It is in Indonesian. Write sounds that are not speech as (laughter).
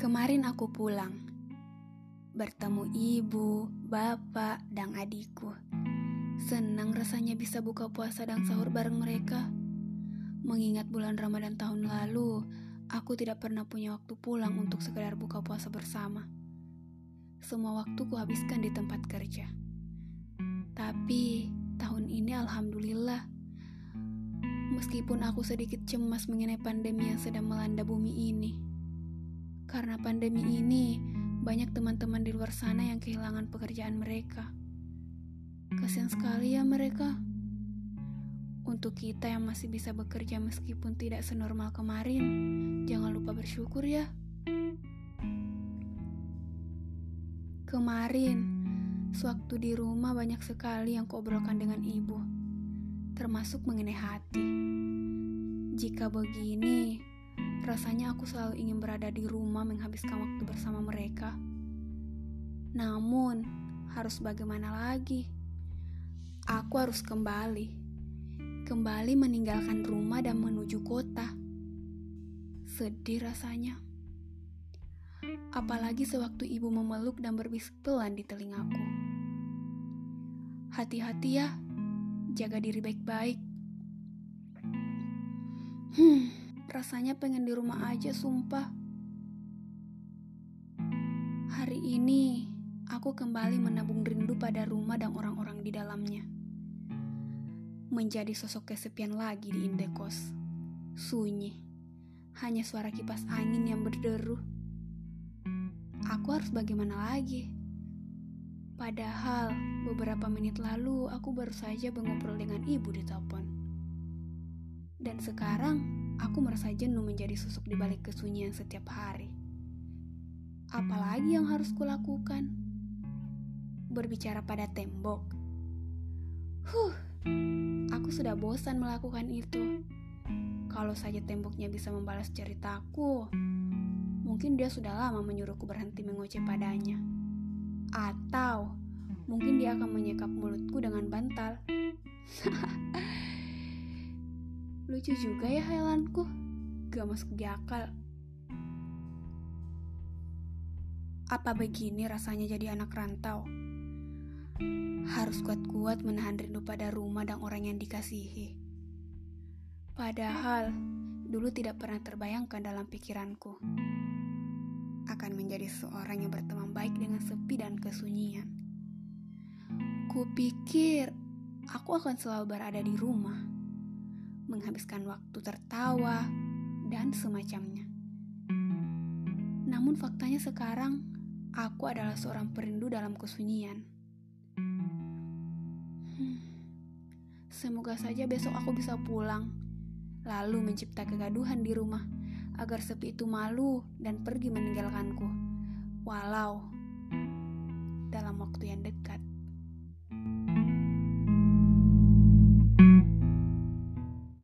Kemarin aku pulang, bertemu ibu, bapak, dan adikku. Senang rasanya bisa buka puasa dan sahur bareng mereka. Mengingat bulan Ramadan tahun lalu, aku tidak pernah punya waktu pulang untuk sekedar buka puasa bersama. Semua waktu ku habiskan di tempat kerja. Tapi tahun ini alhamdulillah. Meskipun aku sedikit cemas mengenai pandemi yang sedang melanda bumi ini. Karena pandemi ini, banyak teman-teman di luar sana yang kehilangan pekerjaan mereka. Kasihan sekali ya mereka. Untuk kita yang masih bisa bekerja meskipun tidak senormal kemarin, jangan lupa bersyukur ya. Kemarin, sewaktu di rumah banyak sekali yang kuobrolkan dengan ibu, termasuk mengenai hati. Jika begini, rasanya aku selalu ingin berada di rumah menghabiskan waktu bersama mereka. Namun, harus bagaimana lagi? Aku harus kembali. Kembali meninggalkan rumah dan menuju kota. Sedih rasanya. Apalagi sewaktu ibu memeluk dan berbisik pelan di telingaku. Hati-hati ya, jaga diri baik-baik. Hmm, rasanya pengen di rumah aja, sumpah. Hari ini, aku kembali menabung rindu pada rumah dan orang-orang di dalamnya. Menjadi sosok kesepian lagi di indekos. Sunyi. Hanya suara kipas angin yang berderu aku harus bagaimana lagi? Padahal beberapa menit lalu aku baru saja mengobrol dengan ibu di telepon. Dan sekarang aku merasa jenuh menjadi sosok di balik kesunyian setiap hari. Apalagi yang harus kulakukan? Berbicara pada tembok. Huh, aku sudah bosan melakukan itu. Kalau saja temboknya bisa membalas ceritaku, Mungkin dia sudah lama menyuruhku berhenti mengoceh padanya. Atau mungkin dia akan menyekap mulutku dengan bantal. (laughs) Lucu juga ya hayalanku. Gak masuk di akal. Apa begini rasanya jadi anak rantau? Harus kuat-kuat menahan rindu pada rumah dan orang yang dikasihi. Padahal, dulu tidak pernah terbayangkan dalam pikiranku akan menjadi seorang yang berteman baik dengan sepi dan kesunyian. Kupikir aku akan selalu berada di rumah, menghabiskan waktu tertawa dan semacamnya. Namun faktanya sekarang aku adalah seorang perindu dalam kesunyian. Hmm, semoga saja besok aku bisa pulang, lalu mencipta kegaduhan di rumah agar sepi itu malu dan pergi meninggalkanku, walau dalam waktu yang dekat.